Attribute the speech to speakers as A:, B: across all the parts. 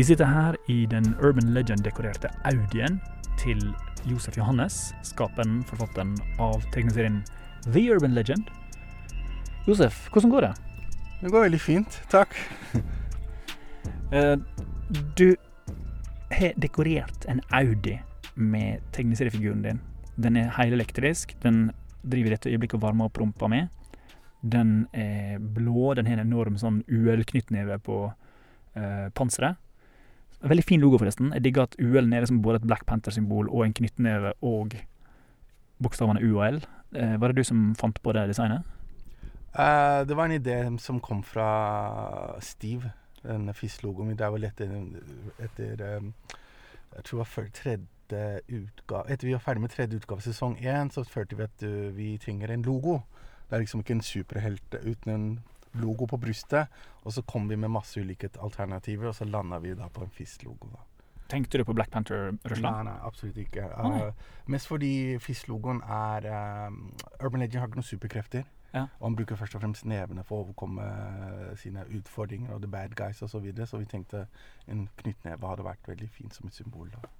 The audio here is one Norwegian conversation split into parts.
A: Vi sitter her i den Urban Legend-dekorerte Audien til Josef Johannes, skaperen, forfatteren av tegneserien The Urban Legend. Josef, hvordan går det?
B: Det går veldig fint, takk.
A: Eh, du har dekorert en Audi med tegneseriefiguren din. Den er helelektrisk. Den driver i dette øyeblikket og varmer opp rumpa mi. Den er blå. Den har en enorm sånn UL-knyttneve på eh, panseret. Veldig fin logo, forresten. Jeg digger at UL-en er liksom både et Black Panther-symbol og en knyttneve og bokstavene U og L. Eh, var det du som fant på det designet?
B: Eh, det var en idé som kom fra Steve, den FIS-logoen. Det er vel etter, etter eh, Jeg tror det var før tredje utgave Etter vi var ferdig med tredje utgave sesong én, så følte vi at uh, vi trenger en logo. Det er liksom ikke en superhelt uten en logo på brystet. Og så kom vi med masse ulike alternativer, og så landa vi da på en FIS-logo.
A: Tenkte du på Black Panther-Russland?
B: Nei, nei, absolutt ikke.
A: Nei.
B: Uh, mest fordi FIS-logoen er um, Urban Legend har ikke noen superkrefter.
A: Ja.
B: Og han bruker først og fremst nevene for å overkomme uh, sine utfordringer og the bad guys osv. Så, videre. så vi tenkte en knyttneve hadde vært veldig fint som et symbol. da.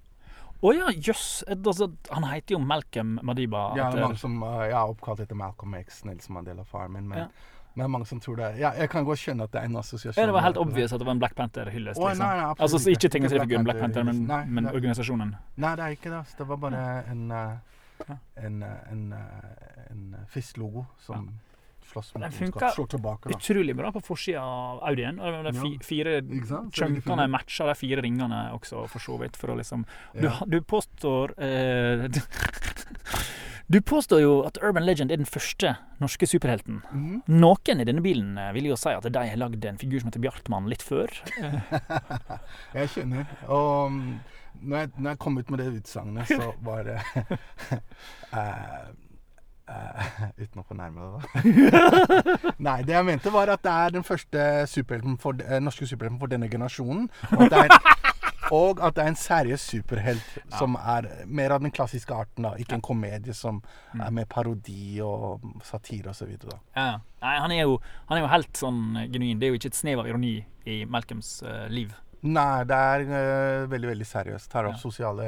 A: Å ja, jøss! Altså, han heter jo Malcolm Madiba.
B: Ja, er
A: etter-
B: mange som uh, er oppkalt etter Malcolm X, Nelson Mandela, faren min. Men,
A: Ja.
B: Men det er mange som tror det. Ja, jeg kan godt skjønne at det er en assosiasjon.
A: Ja, det var helt obvious at det var en Black Panther-hyllest. Liksom.
B: nei, nei, absolutt
A: altså så
B: ikke.
A: tegneseriefiguren Black Panther, men,
B: Nei,
A: men
B: det,
A: organisasjonen.
B: Nei, det er ikke det. Det var bare en,
A: Ja.
B: en, uh, en, uh, en FIS-logo som slåss
A: Den
B: mot
A: funker
B: ondskap. Slår tilbake, da.
A: Utrolig bra på forsida av Audien. Og de fi, fire chunkene matcher de fire ringene også, for så vidt. For å liksom Du, du påstår eh, Du påstår jo at Urban Legend er den første norske superhelten.
B: Mhm.
A: Noen i denne bilen eh, vil jo si at de har lagd en figur som heter Bjartmann litt før.
B: Jeg skjønner. Og um, når jeg, når jeg kom ut med det utsagnet, så var det eh, eh, Uten å fornærme deg, da. Nei, det jeg mente, var at det er den første superhelten for, uh, norske superhelten for denne generasjonen. Og at det er, en, at det er en seriøs superhelt som er mer av den klassiske arten. da Ikke en komedie som
A: Mm.
B: er med parodi og satire osv.
A: Ja. Nei, han er, jo, han er jo helt sånn genuin. Det er jo ikke et snev av ironi i Malcolms uh, liv.
B: Nei, det er veldig, veldig seriøst. Tar opp
A: Ja.
B: sosiale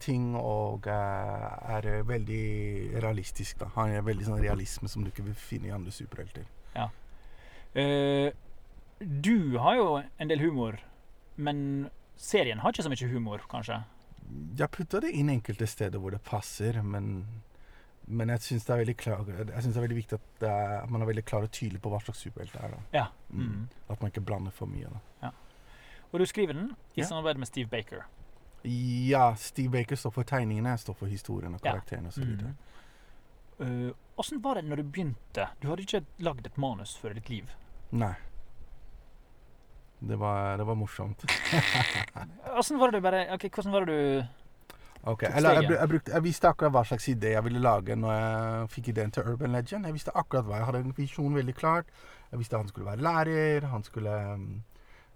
B: ting og eh, er eh, veldig realistisk. da. Han er veldig sånn realisme som du ikke vil finne i andre superhelter.
A: Eh, du har jo en del humor, men serien har ikke så mye humor, kanskje?
B: Jeg putter det inn enkelte steder hvor det passer, men, men jeg syns det, det er veldig viktig at, er, at man er veldig klar og tydelig på hva slags superhelt det er. da.
A: Ja.
B: Mm.
A: Mm.
B: At man ikke blander for mye. da.
A: Og du skriver den i
B: Ja.
A: samarbeid med Steve Baker.
B: Ja, Steve Baker står for tegningene, jeg står for historien og karakterene osv.
A: Mm. Eh, Åssen var det når du begynte? Du hadde ikke lagd et manus før i ditt liv.
B: Nei. Det var, det var morsomt.
A: Åssen var det du bare Ok, hvordan var det du
B: Ok, eller jeg, jeg, brukte, jeg visste akkurat hva slags idé jeg ville lage når jeg fikk ideen til Urban Legend. Jeg visste akkurat hva. Jeg hadde en visjon veldig klart. Jeg visste han skulle være lærer, han skulle um,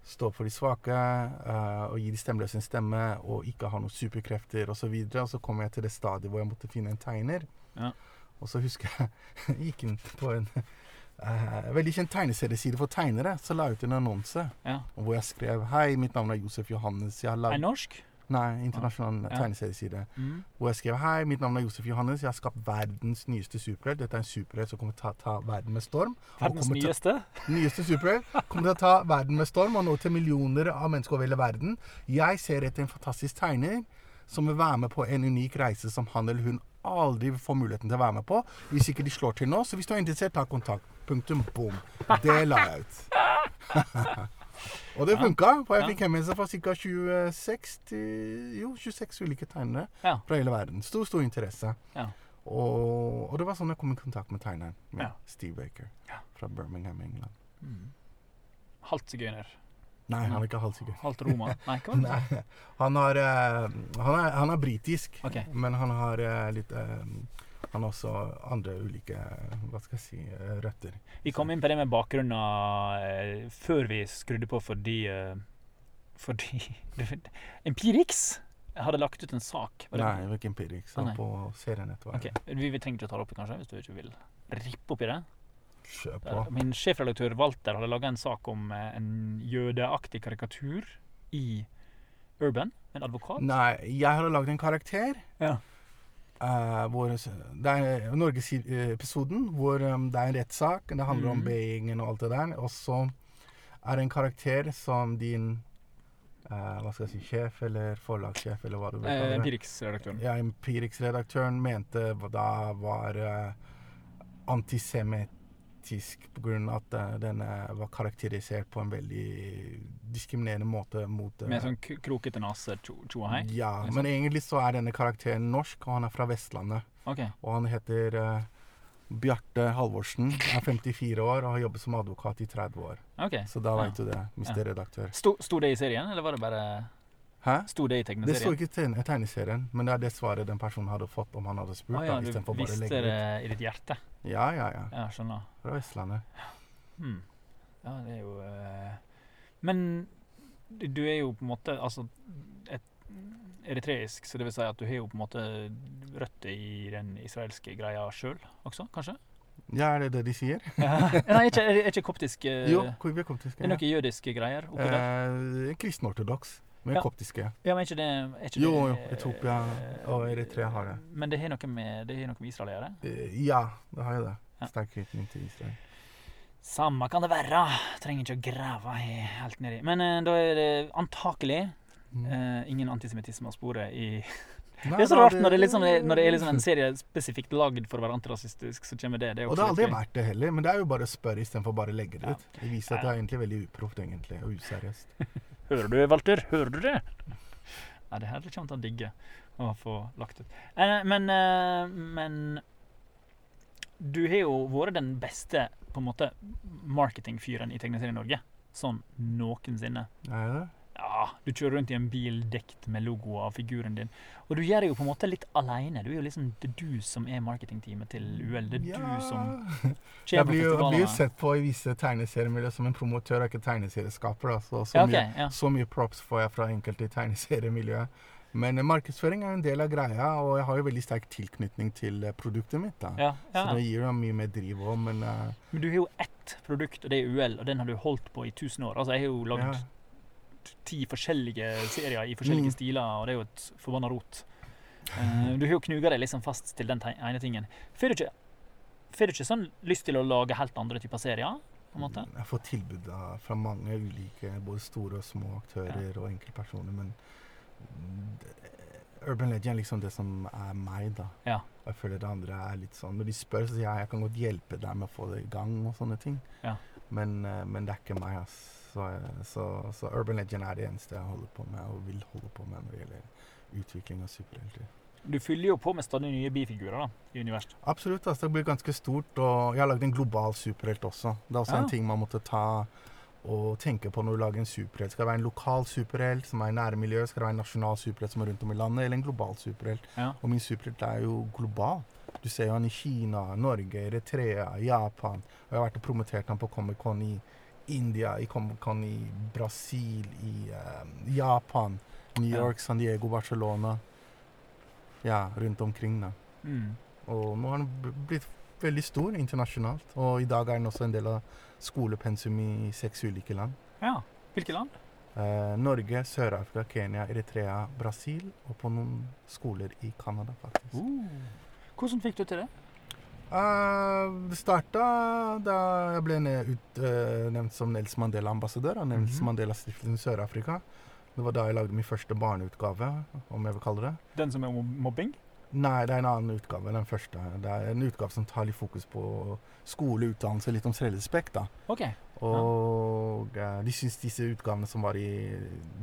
B: stå opp for de svake uh, og gi de stemmeløse en stemme og ikke ha noen superkrefter osv. Og, så og så kom jeg til det stadiet hvor jeg måtte finne en tegner.
A: Ja.
B: Og så husker jeg jeg gikk inn på en uh, veldig kjent tegneserieside for tegnere. Så la jeg ut en annonse
A: Ja.
B: hvor jeg skrev Hei, mitt navn er Josef Johannes. Jeg har
A: Er norsk?
B: Nei, internasjonal
A: Ja.
B: tegneserieside.
A: Mm.
B: Hvor jeg skrev Hei, mitt navn er Josef Johannes. Jeg har skapt verdens nyeste superhelt. Dette er en superhelt som kommer til å ta, verden med storm.
A: Verdens nyeste?
B: Nyeste superhelt. Kommer til å ta verden med storm og nå til millioner av mennesker over hele verden. Jeg ser etter en fantastisk tegner som vil være med på en unik reise som han eller hun aldri får muligheten til å være med på. Hvis ikke de slår til nå. Så hvis du er interessert, ta kontakt. Punktum. Boom. Det la jeg ut. og det funka, for jeg fikk henvendelse fra ca. 26 til Jo, 26 ulike tegnere fra hele verden. Stor, stor interesse.
A: Ja.
B: Og, og det var sånn jeg kom i kontakt med tegneren. Med. Steve Baker fra Birmingham, England.
A: Mm. Halvt sigøyner.
B: Nei, han er ikke halvsikker.
A: Halvt roma. Nei, hva var det?
B: Han, har, uh, han, er, han er britisk,
A: okay.
B: men han har uh, litt eh, Han har også andre ulike hva skal jeg si, eh, røtter.
A: Vi kom inn på det med bakgrunnen eh, før vi skrudde på fordi eh, Fordi Empirix hadde lagt ut en sak. Var det-
B: Nei, det var ikke Empirix.
A: Ah,
B: på
A: serienettverket.
B: Okay.
A: Vi, vi trenger ikke å ta det opp, kanskje, hvis du ikke vil rippe opp i det.
B: Kjør på.
A: min sjefredaktør Walter hadde laga en sak om en jødeaktig karikatur i Urban? En advokat?
B: Nei, jeg hadde lagd en karakter.
A: Ja.
B: Eh, hvor, det er Norgesepisoden hvor um, det er en rettssak. Det handler om
A: beingen
B: B-gjengen og alt det der. Og så er det en karakter som din uh, hva skal jeg si, sjef eller forlagssjef eller hva du vil
A: Eh,
B: kalle det.
A: Empirix-redaktøren.
B: Ja, Empirix-redaktøren mente da var uh, antisemittisk grunn av at den var karakterisert på en veldig diskriminerende måte mot eh,
A: Med sånn krokete nese, tjo tjo hei?
B: Ja,
A: liksom.
B: men egentlig så er denne karakteren norsk, og han er fra Vestlandet.
A: Okay.
B: Og han heter eh, Bjarte Halvorsen, er 54 år og har jobbet som advokat i 30 år.
A: Okay.
B: Så da
A: Ja.
B: du det, mister redaktør.
A: Sto, sto det i serien, eller var det bare
B: Hæ?
A: Sto det i
B: tegneserien? Det
A: sto
B: ikke i tegne- tegneserien, men det er det svaret den personen hadde fått om han hadde spurt.
A: Ah, ja,
B: da,
A: du visste det i ditt hjerte?
B: Ja, ja, ja.
A: Ja, skjønner.
B: Fra Vestlandet.
A: Hmm. Ja, det er jo uh... Men du er jo på en måte altså et, eritreisk, så det vil si at du har jo på en måte røtter i den israelske greia sjøl også, kanskje?
B: Ja, er det det de sier?
A: Nei, ikke, er ikke koptisk Uh,
B: Jo, vi er koptiske.
A: Det er noen jødiske greier oppå der?
B: Eh, Kristen-ortodoks, men
A: Ja.
B: koptiske.
A: Ja, men ikke det er ikke
B: Jo,
A: det,
B: jo,
A: eh,
B: Etiopia og Eritrea har det.
A: Men det har noe med, det noe med Israel å gjøre?
B: Eh, ja, det har jo det.
A: Ja.
B: Sterk knytning til Israel.
A: Samme kan det være. Trenger ikke å grave he- helt nedi. Men uh, da er det antakelig eh, ingen antisemittisme å spore i
B: Nei,
A: Det er så rart når det, liksom når det er liksom en serie spesifikt lagd for å være antirasistisk, så kommer det. Det
B: Og det har aldri vært det heller, men det er jo bare å spørre istedenfor bare å legge det ut. Det viser at det er egentlig veldig uproft egentlig, og useriøst.
A: Hører du, Walter? Hører du det? Nei, det her kommer til å digge å få lagt ut. Eh, men, eh, men du har jo vært den beste på en måte marketingfyren i Tegneserien Norge. Sånn noensinne.
B: Er det?
A: Ja, du kjører rundt i en bil dekt med logo av figuren din. Og du gjør det jo på en måte litt aleine. Du er jo liksom, det er du som er marketingteamet til UL. Det er du som
B: Jeg
A: på
B: blir jo, jeg blir jo sett på i visse tegneseriemiljøer som en promotør og ikke tegneserieskaper. Da. Så, så,
A: Ja, okay,
B: mye,
A: ja.
B: så mye props får jeg fra enkelte i tegneseriemiljøet. Men eh, markedsføring er en del av greia, og jeg har jo veldig sterk tilknytning til eh, produktet mitt. da.
A: Ja,
B: Så det gir jo mye mer driv òg, men uh...
A: Men du har jo ett produkt, og det er UL, og den har du holdt på i tusen år. Altså, jeg har jo lagd
B: ja.
A: Ti forskjellige serier i forskjellige
B: Mm.
A: stiler, og det er jo et forbanna rot. Uh, du har jo knuga deg liksom fast til den ene tingen. Får du ikke, får du ikke sånn lyst til å lage helt andre typer serier? på en måte?
B: Jeg får tilbud fra mange ulike, både store og små aktører og enkeltpersoner, men Urban Legend er liksom det som er meg, da.
A: Ja.
B: Og jeg føler det andre er litt sånn Når de spør, så sier jeg jeg kan godt hjelpe deg med å få det i gang og sånne ting.
A: Ja.
B: Men, eh, men det er ikke meg, ass. Så, så, så Urban Legend er det eneste jeg holder på med, og vil holde på med når det gjelder utvikling av superhelter.
A: Du fyller jo på med stadig nye bifigurer da, i universet.
B: Absolutt. altså Det blir ganske stort. Og jeg har lagd en global superhelt også. Det er også
A: Ja.
B: en ting man måtte ta og tenke på når du lager en superhelt. Skal det være en lokal superhelt som er i nærmiljøet? Skal det være en nasjonal superhelt som er rundt om i landet? Eller en global superhelt?
A: Ja.
B: Og min superhelt er jo global. Du ser jo han i Kina, Norge, Eritrea, Japan. Og jeg har vært og promotert han på Comic-Con i India, i Comic-Con i Brasil, i eh, Japan, New York, San Diego, Barcelona. Ja, rundt omkring, da.
A: Mm.
B: Og nå har den blitt veldig stor internasjonalt. Og i dag er den også en del av skolepensum i seks ulike land.
A: ja. Hvilke land?
B: Eh, Norge, Sør-Afrika, Kenya, Eritrea, Brasil og på noen skoler i Canada, faktisk.
A: Uh. Hvordan fikk du til det?
B: Eh, det starta da jeg ble utnevnt ut, eh, nevnt som Nels Mandela-ambassadør av Nels
A: mm -hmm.
B: Mandela-stiftelsen Sør-Afrika. Det var da jeg lagde min første barneutgave, om jeg vil kalle det.
A: Den som er mob- mobbing?
B: Nei, det er en annen utgave den første. Det er en utgave som tar litt fokus på skole, utdannelse, litt om selvrespekt. da. Og eh, de syns disse utgavene som var i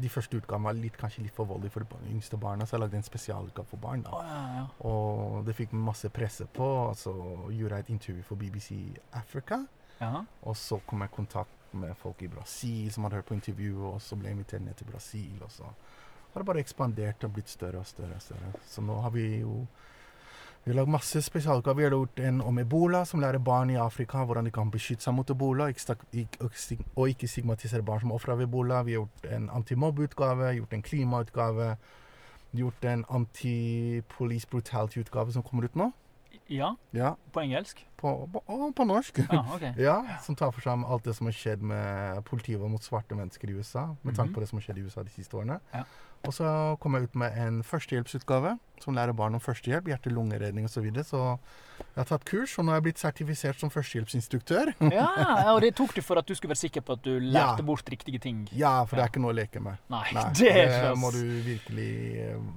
B: De første utgavene var litt, kanskje litt for voldelige for de yngste barna, så jeg lagde en spesialutgave for barn. da.
A: Oh, ja, ja.
B: Og det fikk masse presse på, og så gjorde jeg et intervju for BBC Africa.
A: ja.
B: Og så kom jeg i kontakt med folk i Brasil som hadde hørt på intervjuet, og så ble jeg invitert ned til Brasil. Og så har det bare ekspandert og blitt større og større. og større. Så nå har vi jo vi har lagd masse spesialutgaver. Vi har gjort en om ebola, som lærer barn i Afrika hvordan de kan beskytte seg mot ebola, og ikke stigmatisere barn som ofre av ebola. Vi har gjort en antimobbeutgave, gjort en klimautgave, gjort en anti-police brutality-utgave som kommer ut nå.
A: Ja,
B: Ja,
A: på engelsk?
B: på, på, og på norsk.
A: Ah, okay.
B: Ja, Som tar for seg alt det som har skjedd med politivold mot svarte mennesker i USA. Med tanke
A: Mhm.
B: på det som har skjedd i USA de siste årene.
A: Ja.
B: Og så kom jeg ut med en førstehjelpsutgave som lærer barn om førstehjelp, hjerte-lungeredning osv. Så, videre. så jeg har tatt kurs, og nå er jeg blitt sertifisert som førstehjelpsinstruktør.
A: Ja, ja, og det tok du for at du skulle være sikker på at du lærte
B: Ja.
A: bort riktige ting?
B: Ja, for det er ikke noe å leke med.
A: Nei,
B: Nei,
A: det
B: det må du virkelig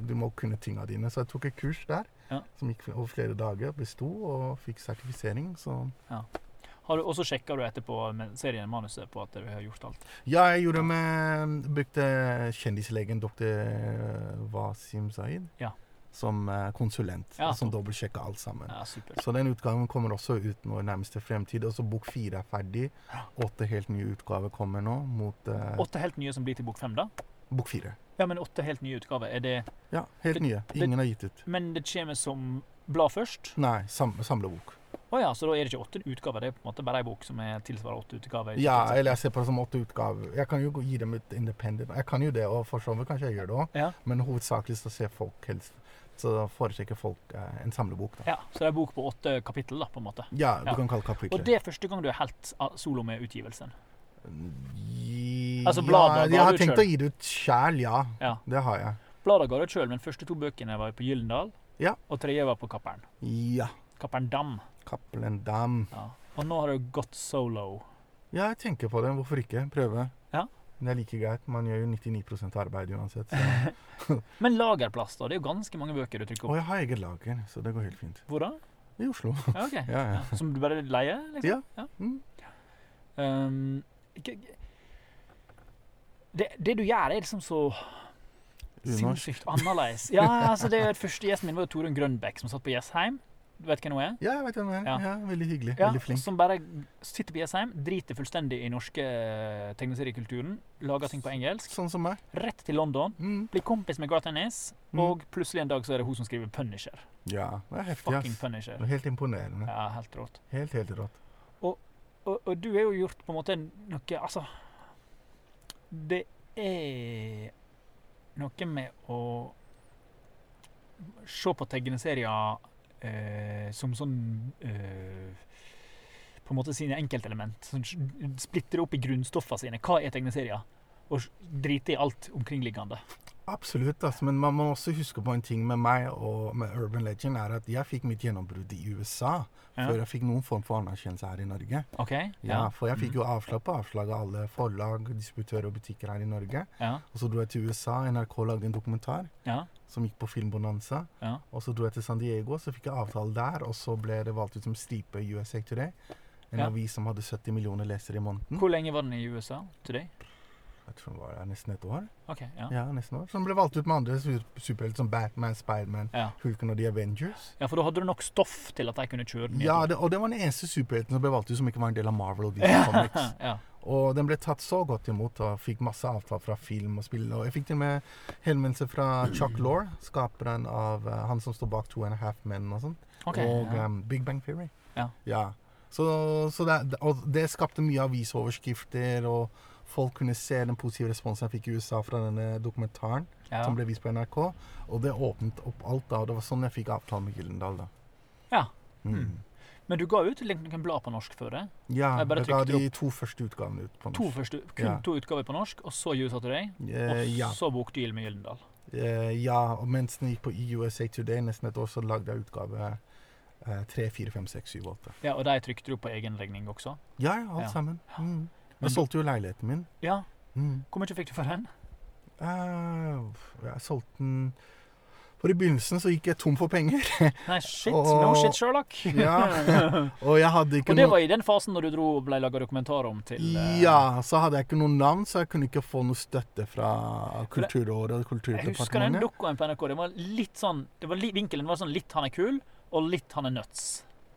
B: Du må kunne tinga dine. Så jeg tok et kurs der
A: Ja.
B: som gikk over flere dager, besto og fikk sertifisering. Så
A: Har du, og så sjekka du etterpå med serien manuset på at du har gjort alt?
B: ja, jeg gjorde med Brukte kjendislegen dr. Wasim Zaid
A: Ja.
B: som eh, konsulent.
A: Ja,
B: som dobbeltsjekka alt sammen.
A: Ja.
B: Så den utgaven kommer også ut nå i nærmeste fremtid. Og så bok fire er ferdig. Åtte helt nye utgaver kommer nå mot Uh,
A: Åtte helt nye som blir til bok fem, da?
B: bok fire.
A: Ja, men åtte helt nye utgaver. Er det
B: Ja, helt
A: Det-
B: nye.
A: det-
B: Ingen har gitt ut.
A: Men det kommer som blad først?
B: Nei, sam samlebok.
A: Å ja, så da er det ikke åtte utgaver, det er på en måte bare ei bok som er tilsvarer åtte utgaver?
B: Ja, eller jeg ser på det som åtte utgaver. Jeg kan jo gi dem ut independent. Jeg kan jo det, og for så vidt kanskje jeg gjør det òg.
A: Ja.
B: Men hovedsakelig så ser folk helst Så foretrekker folk eh, en samlebok, da.
A: ja, så det er bok på åtte kapittel, da, på en måte.
B: Ja, du
A: Ja.
B: kan kalle kapitler.
A: Og det er første gang du er helt ah, solo med utgivelsen? Altså, bladet
B: ja, jeg har tenkt
A: selv?
B: å gi det ut sjæl, ja.
A: Ja.
B: Det har jeg.
A: Bladet ga det sjøl, men første to bøkene var på Gyllendal,
B: Ja.
A: og tredje var på Kappern.
B: Ja.
A: Kappern Dam.
B: Cappelen Dam.
A: Ja. Og nå har du gått solo.
B: Ja, jeg tenker på det. Hvorfor ikke? Prøve.
A: Ja.
B: Det er like greit. Man gjør jo 99% arbeid uansett. Så.
A: Men lagerplass, da? Det er jo ganske mange bøker du trykker
B: Og
A: opp.
B: jeg har eget lager, så det går helt fint.
A: Hvor da?
B: I Oslo.
A: Ja, ok.
B: Ja, ja.
A: Som du bare leier? Liksom?
B: Ja. Mm.
A: Um, det, det du gjør, er liksom så sinnssykt annerledes. Ja, altså det Første gjesten min var Torunn Grønbekk, som satt på Jessheim. Du vet hvem hun er?
B: Ja, jeg vet hvem hun er.
A: Ja.
B: Ja. veldig hyggelig.
A: Ja,
B: veldig flink.
A: Som bare sitter på Jessheim, driter fullstendig i norske eh, tegneseriekulturen, lager ting på engelsk.
B: Sånn som meg.
A: Rett til London,
B: Mm.
A: blir kompis med Garth Ennis,
B: Mm.
A: og plutselig en dag så er det hun som skriver Punisher.
B: Ja, det er heftig.
A: Fucking. Punisher.
B: Det er Helt imponerende.
A: Ja, helt rått.
B: Helt, helt rått.
A: Og, og du er jo gjort på en måte noe Altså Det er noe med å se på tegneserier eh, som sånn eh, På en måte sine enkeltelement. Sånn, splitter opp i grunnstoffene sine. Hva er tegneserier? Og driter drite i alt omkringliggende.
B: Absolutt, altså, men man må også huske på en ting med meg og med Urban Legend, er at jeg fikk mitt gjennombrudd i USA
A: Ja.
B: før jeg fikk noen form for anerkjennelse her i Norge.
A: OK?
B: Ja, For jeg fikk
A: Mm.
B: jo avslag på avslag av alle forlag, distributører og butikker her i Norge.
A: Ja.
B: Og så dro jeg til USA, NRK lagde en dokumentar
A: Ja.
B: som gikk på Filmbonanza.
A: Ja.
B: Og så dro jeg til San Diego, så fikk jeg avtale der, og så ble det valgt ut som Stripe USA Today. En
A: Ja.
B: avis som hadde 70 millioner lesere i måneden.
A: Hvor lenge var den i USA? Today?
B: Jeg tror det var nesten et år.
A: OK. Ja.
B: Ja, nesten år. Så den ble valgt ut med andre su- superhelter som Batman, Spiderman,
A: Ja.
B: Hulken og The Avengers.
A: ja, for da hadde du nok stoff til at de kunne kjøre den
B: Ja, det, og det var den eneste superhelten som ble valgt ut som ikke var en del av Marvel og DC Comics.
A: ja.
B: Og den ble tatt så godt imot og fikk masse avtale fra film og spill. Og jeg fikk til og med henvendelse fra Chuck Lorre, skaperen av uh, han som står bak Two and a Half Men og sånn.
A: Okay,
B: og
A: ja.
B: um, Big Bang Theory.
A: Ja.
B: Så, så det, og det skapte mye avisoverskrifter, og folk kunne se den positive responsen jeg fikk i USA fra denne dokumentaren
A: ja.
B: som ble vist på NRK. Og det åpnet opp alt da, og det var sånn jeg fikk avtale med Gyllendal da.
A: Ja.
B: Mm.
A: Mm. Men du ga ut noen blad på norsk før det?
B: Ja,
A: Jeg
B: jeg ga de to første utgavene ut på
A: To
B: norsk.
A: første, kun
B: Ja.
A: to utgaver på norsk, og så USA Today, og
B: Eh, ja.
A: så bokdeal med Gyllendal?
B: Eh, ja, og mens den gikk på USA Today nesten et år, så lagde jeg utgave eh, 3, 4, 5, 6, 7, 8.
A: Ja, Og de trykte du på egen regning også?
B: Ja, ja, alt
A: Ja.
B: sammen. Mm. Jeg solgte jo leiligheten min.
A: Ja.
B: Mm.
A: Hvor mye fikk du for den?
B: Eh, jeg solgte den For i begynnelsen så gikk jeg tom for penger.
A: Nei, shit.
B: Og-
A: No shit, Sherlock.
B: Ja. Og jeg hadde ikke
A: og det var i den fasen når du dro og ble laga dokumentar om til eh,
B: Ja, så hadde jeg ikke noe navn, så jeg kunne ikke få noe støtte fra Kulturrådet og
A: Jeg husker den
B: Kulturdepartementet.
A: på NRK. Det var litt sånn det var li, Vinkelen var sånn litt han er kul, og litt han er nuts.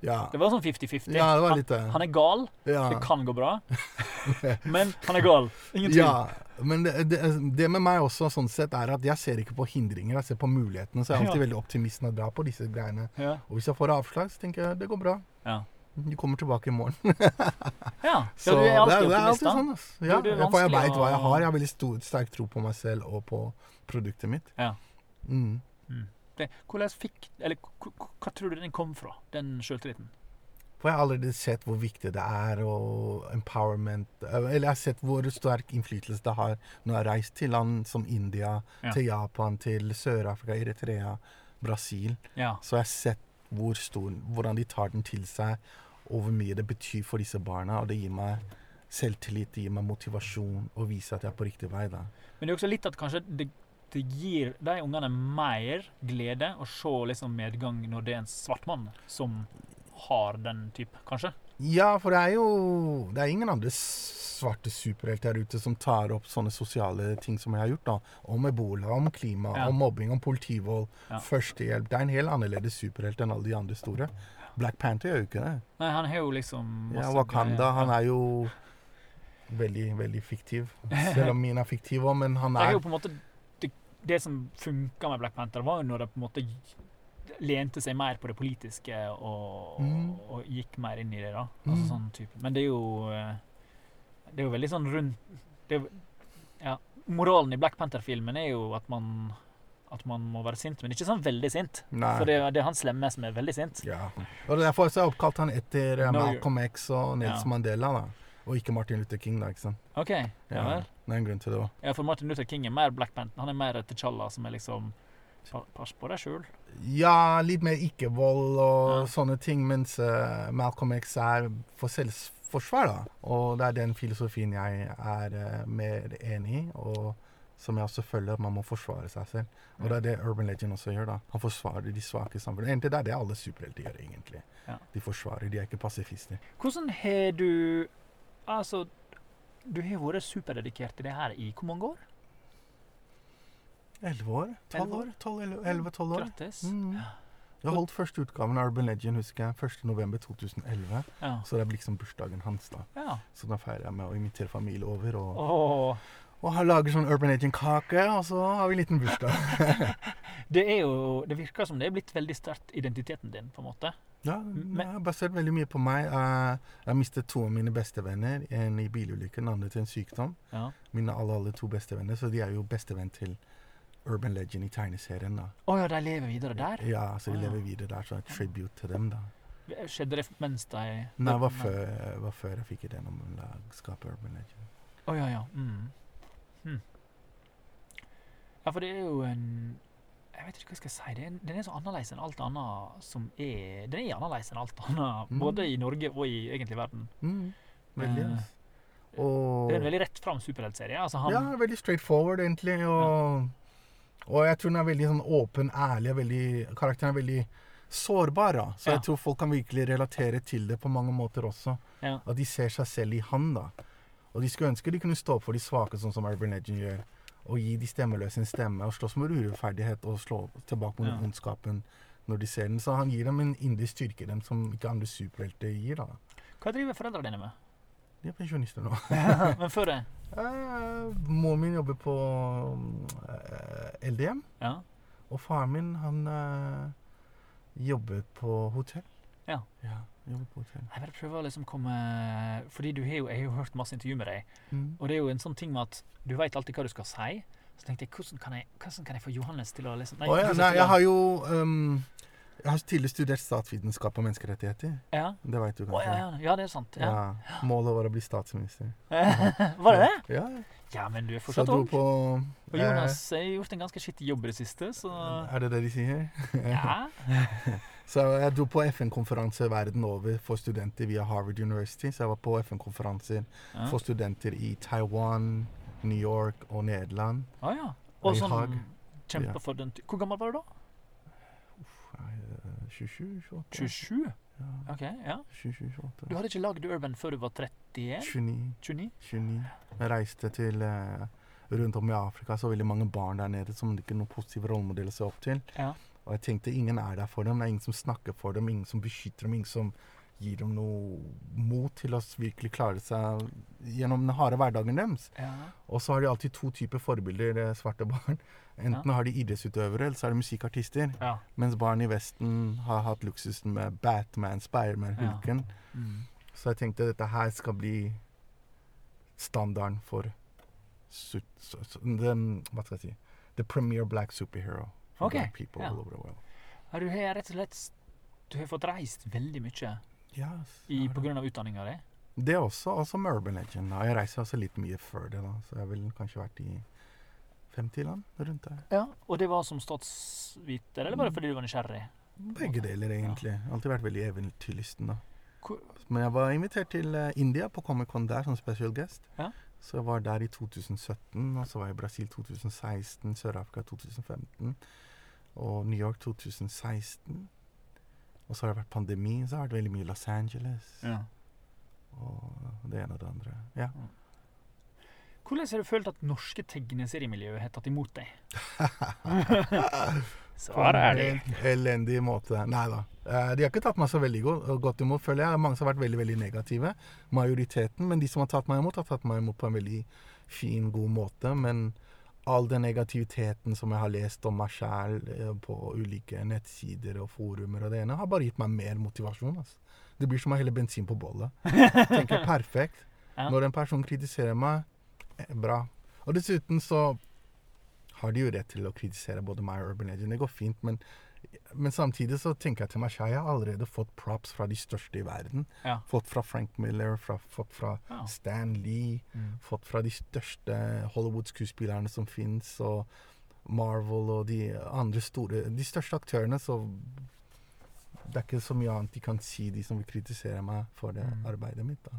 B: Ja.
A: Det var sånn 50-50.
B: ja, det var
A: han,
B: litt det.
A: han er gal,
B: Ja.
A: det kan gå bra, men han er gal. Ingen tvil.
B: Ja, men det, det, det med meg også sånn sett er at jeg ser ikke på hindringer, jeg ser på mulighetene. Så jeg er alltid veldig optimist når jeg drar på disse greiene. Og hvis jeg får avslag, så tenker jeg det går bra.
A: Ja.
B: Du kommer tilbake i morgen.
A: Ja,
B: Så
A: du er alltid
B: det, det er
A: optimist,
B: alltid sånn. Altså. Ja,
A: Du-
B: jeg
A: vanskelig
B: veit hva jeg har. Jeg har veldig stor, sterk tro på meg selv og på produktet mitt.
A: Ja.
B: Mm.
A: Det. Hvordan fikk Eller hva, tror du den kom fra, den sjøltilliten?
B: For jeg har allerede sett hvor viktig det er, og empowerment eh, Eller jeg har sett hvor sterk innflytelse det har når jeg har reist til land som India,
A: Ja.
B: til Japan, til Sør-Afrika, Eritrea, Brasil.
A: Ja.
B: Så jeg har sett hvor stor, hvordan de tar den til seg, og hvor mye det betyr for disse barna. Og det gir meg selvtillit, det gir meg motivasjon, og viser at jeg er på riktig vei. da.
A: Men det er også litt at kanskje det, det gir de ungene mer glede å se liksom medgang når det er en svart mann som har den type, kanskje?
B: Ja, for det er jo Det er ingen andre svarte superhelter der ute som tar opp sånne sosiale ting som jeg har gjort. da. Om ebola, om klima,
A: Ja.
B: om mobbing, om politivold,
A: Ja.
B: førstehjelp. Det er en helt annerledes superhelt enn alle de andre store. Black Panther gjør jo ikke det.
A: Nei, han har jo liksom
B: Ja, Wakanda,
A: greier.
B: han er jo veldig, veldig fiktiv. Selv om min er fiktiv òg, men han
A: er
B: er
A: jo på en måte det, som funka med Black Panther, var jo når det på en måte lente seg mer på det politiske og,
B: Mm.
A: og gikk mer inn i det. da. Altså
B: Mm.
A: sånn type. Men det er jo eh, Det er jo veldig sånn rundt det er, ja, Moralen i Black Panther-filmen er jo at man at man må være sint, men ikke sånn veldig sint.
B: Nei.
A: For det, det er han slemme som er veldig sint.
B: Ja. Og Derfor har jeg oppkalt han etter eh,
A: No,
B: Malcolm X og Nelson Mandela. da. Og ikke Martin Luther King, da. ikke sant?
A: OK. Ja, vel.
B: Det er en grunn til det òg.
A: Ja, for Martin Luther King er mer Black Panther. Han er mer T'Challa, som er liksom pa- Pass på deg sjøl.
B: Ja, litt mer ikke-vold og
A: Ja.
B: sånne ting, mens uh, Malcolm X er for selvforsvar, da. Og det er den filosofien jeg er uh, mer enig i, og som jeg også følger, at man må forsvare seg selv. Og det er det Urban Legend også gjør, da. Han forsvarer de svake i samfunnet. Egentlig det er det alle superhelter gjør, egentlig.
A: Ja.
B: De forsvarer, de er ikke pasifister.
A: Hvordan har du Altså, du har vært superdedikert til det her i hvor mange år?
B: Elleve år? Tolv år? Tolv, elleve- Elleve-tolv år.
A: Grattis.
B: Mm. har holdt første utgaven av Urban Legend, husker jeg, 1. november 2011.
A: Ja.
B: Så det blir liksom bursdagen hans, da.
A: ja.
B: Så da feirer jeg med å invitere familie over og
A: Åh,
B: Og lager sånn Urban Legend-kake, og så har vi en liten bursdag.
A: det er jo Det virker som det er blitt veldig sterkt identiteten din, på en måte.
B: Ja, det har basert veldig mye på meg. Eh, Jeg har mistet to av mine bestevenner. En i bilulykke, den andre til en sykdom.
A: Ja.
B: Mine alle, alle to bestevenner, så de er jo bestevenn til Urban Legend i tegneserien. da.
A: Å ja, de lever videre der?
B: Ja, så de
A: oh, ja.
B: lever videre der, så tribute til dem, da.
A: Skjedde det mens de
B: Nei, det var før, var før jeg fikk ideen om å skape Urban Legend.
A: Å ja, ja. Mm. Hm. Ja, for det er jo en Jeg vet ikke hva jeg skal si. Den er så annerledes enn alt annet som er Den er annerledes enn alt annet,
B: Mm.
A: både i Norge og i egentlig verden.
B: Mm, veldig.
A: Eh.
B: Og
A: Det er en veldig rett fram superheltserie. Altså, han,
B: Ja, veldig straight forward, egentlig. Og, og jeg tror den er veldig sånn åpen, ærlig, veldig, karakteren er veldig sårbar. Da. Så
A: Ja.
B: jeg tror folk kan virkelig relatere til det på mange måter også.
A: Ja.
B: At de ser seg selv i han, da. Og de skulle ønske de kunne stå opp for de svake, sånn som Urban Legend gjør. Og gi de stemmeløse en stemme, og slåss mot urettferdighet og slå tilbake mot
A: Ja.
B: ondskapen når de ser den. Så han gir dem en indre styrke, dem som ikke andre superhelter gir. da.
A: Hva driver foreldrene dine med?
B: De er pensjonister nå.
A: Men før det?
B: Eh, Moren min jobber på eh, LDM.
A: Ja.
B: Og faren min, han eh, jobbet på hotell.
A: Ja.
B: Ja.
A: Jeg bare prøver å liksom komme Fordi du har jo, jeg har jo hørt masse intervju med deg,
B: Mm.
A: og det er jo en sånn ting med at du veit alltid hva du skal si. Så tenkte jeg, hvordan kan jeg, hvordan kan jeg få Johannes til å liksom
B: Å ja, nei, jeg har jo um, Jeg har tidligere studert statsvitenskap og menneskerettigheter.
A: Ja.
B: Det veit du kanskje?
A: ja, ja, ja, det er sant.
B: Målet var å bli statsminister.
A: Var det det?
B: Ja,
A: Ja, men du er fortsatt ung.
B: på
A: Og Jonas har gjort en ganske skittig jobb i det siste, så
B: eh, Er det det de sier?
A: ja.
B: Så jeg dro på FN-konferanser verden over for studenter via Harvard University. Så jeg var på FN-konferanser
A: ja.
B: for studenter i Taiwan, New York og Nederland.
A: Ah, ja. Og
B: I
A: sånn kjempe
B: Ja.
A: for den Hvor gammel var du da?
B: Nei, eh, 27, 28
A: 27?
B: Ja,
A: OK, ja.
B: 27, 28.
A: Du hadde ikke lagd Urban før du var 31?
B: 29.
A: 29?
B: 29. Jeg reiste til eh, rundt om i Afrika, så veldig mange barn der nede som ikke er noen positive rollemodeller å se opp til.
A: Ja.
B: Og jeg tenkte ingen er der for dem. Det er ingen som snakker for dem, ingen som beskytter dem, ingen som gir dem noe mot til å virkelig klare seg gjennom den harde hverdagen deres.
A: ja.
B: Og så har de alltid to typer forbilder, eh, svarte barn. Enten har de idrettsutøvere, eller så er det musikkartister.
A: ja.
B: Mens barn i Vesten har hatt luksusen med Batman, Spiderman,
A: Ja.
B: Hulken.
A: Mm.
B: Så jeg tenkte dette her skal bli standarden for su su su the, Hva skal jeg si The premier black superhero for
A: Ok,
B: black people
A: ja.
B: all over the world.
A: Ja, du har rett og slett Du har fått reist veldig mye
B: Yes,
A: i, på grunn av utdanninga di.
B: Det også, også med Urban Legend. Jeg reiser også litt mye før det, da. så jeg ville kanskje vært i 50 land rundt der.
A: Ja. Og det var som statsviter, eller bare fordi du var nysgjerrig?
B: Begge deler, egentlig. Alltid vært veldig eventyrlysten, da. Men jeg var invitert til eh, India på Comic Con der som special guest.
A: Ja.
B: Så jeg var der i 2017, og så var jeg i Brasil 2016, Sør-Afrika 2015 og New York 2016. Og så har det vært pandemi, så har det vært veldig mye Los Angeles.
A: Ja.
B: Og det ene og det andre. Ja.
A: Hvordan har du følt at norske tegneseriemiljøet har tatt imot deg?
B: Svaret
A: er
B: det. elendig måte. Nei da. Eh, De har ikke tatt meg så veldig go- godt imot, føler jeg. Mange som har vært veldig veldig negative. Majoriteten. Men de som har tatt meg imot, har tatt meg imot på en veldig fin, god måte. Men all den negativiteten som jeg har lest om meg sjæl på ulike nettsider og forumer og det ene, har bare gitt meg mer motivasjon. Altså. Det blir som å helle bensin på bollet. Tenker perfekt.
A: Ja.
B: Når en person kritiserer meg, eh, bra. Og dessuten så har de jo rett til å kritisere både meg og Urban Legend. Det går fint, men, men samtidig så tenker jeg til meg selv, jeg har allerede fått props fra de største i verden.
A: Ja.
B: Fått fra Frank Miller, fra, fått fra
A: Ja.
B: Stan Lee,
A: Mm.
B: fått fra de største Hollywood-skuespillerne som fins, og Marvel og de andre store De største aktørene, så det er ikke så mye annet de kan si, de som vil kritisere meg for det
A: Mm.
B: arbeidet mitt. da.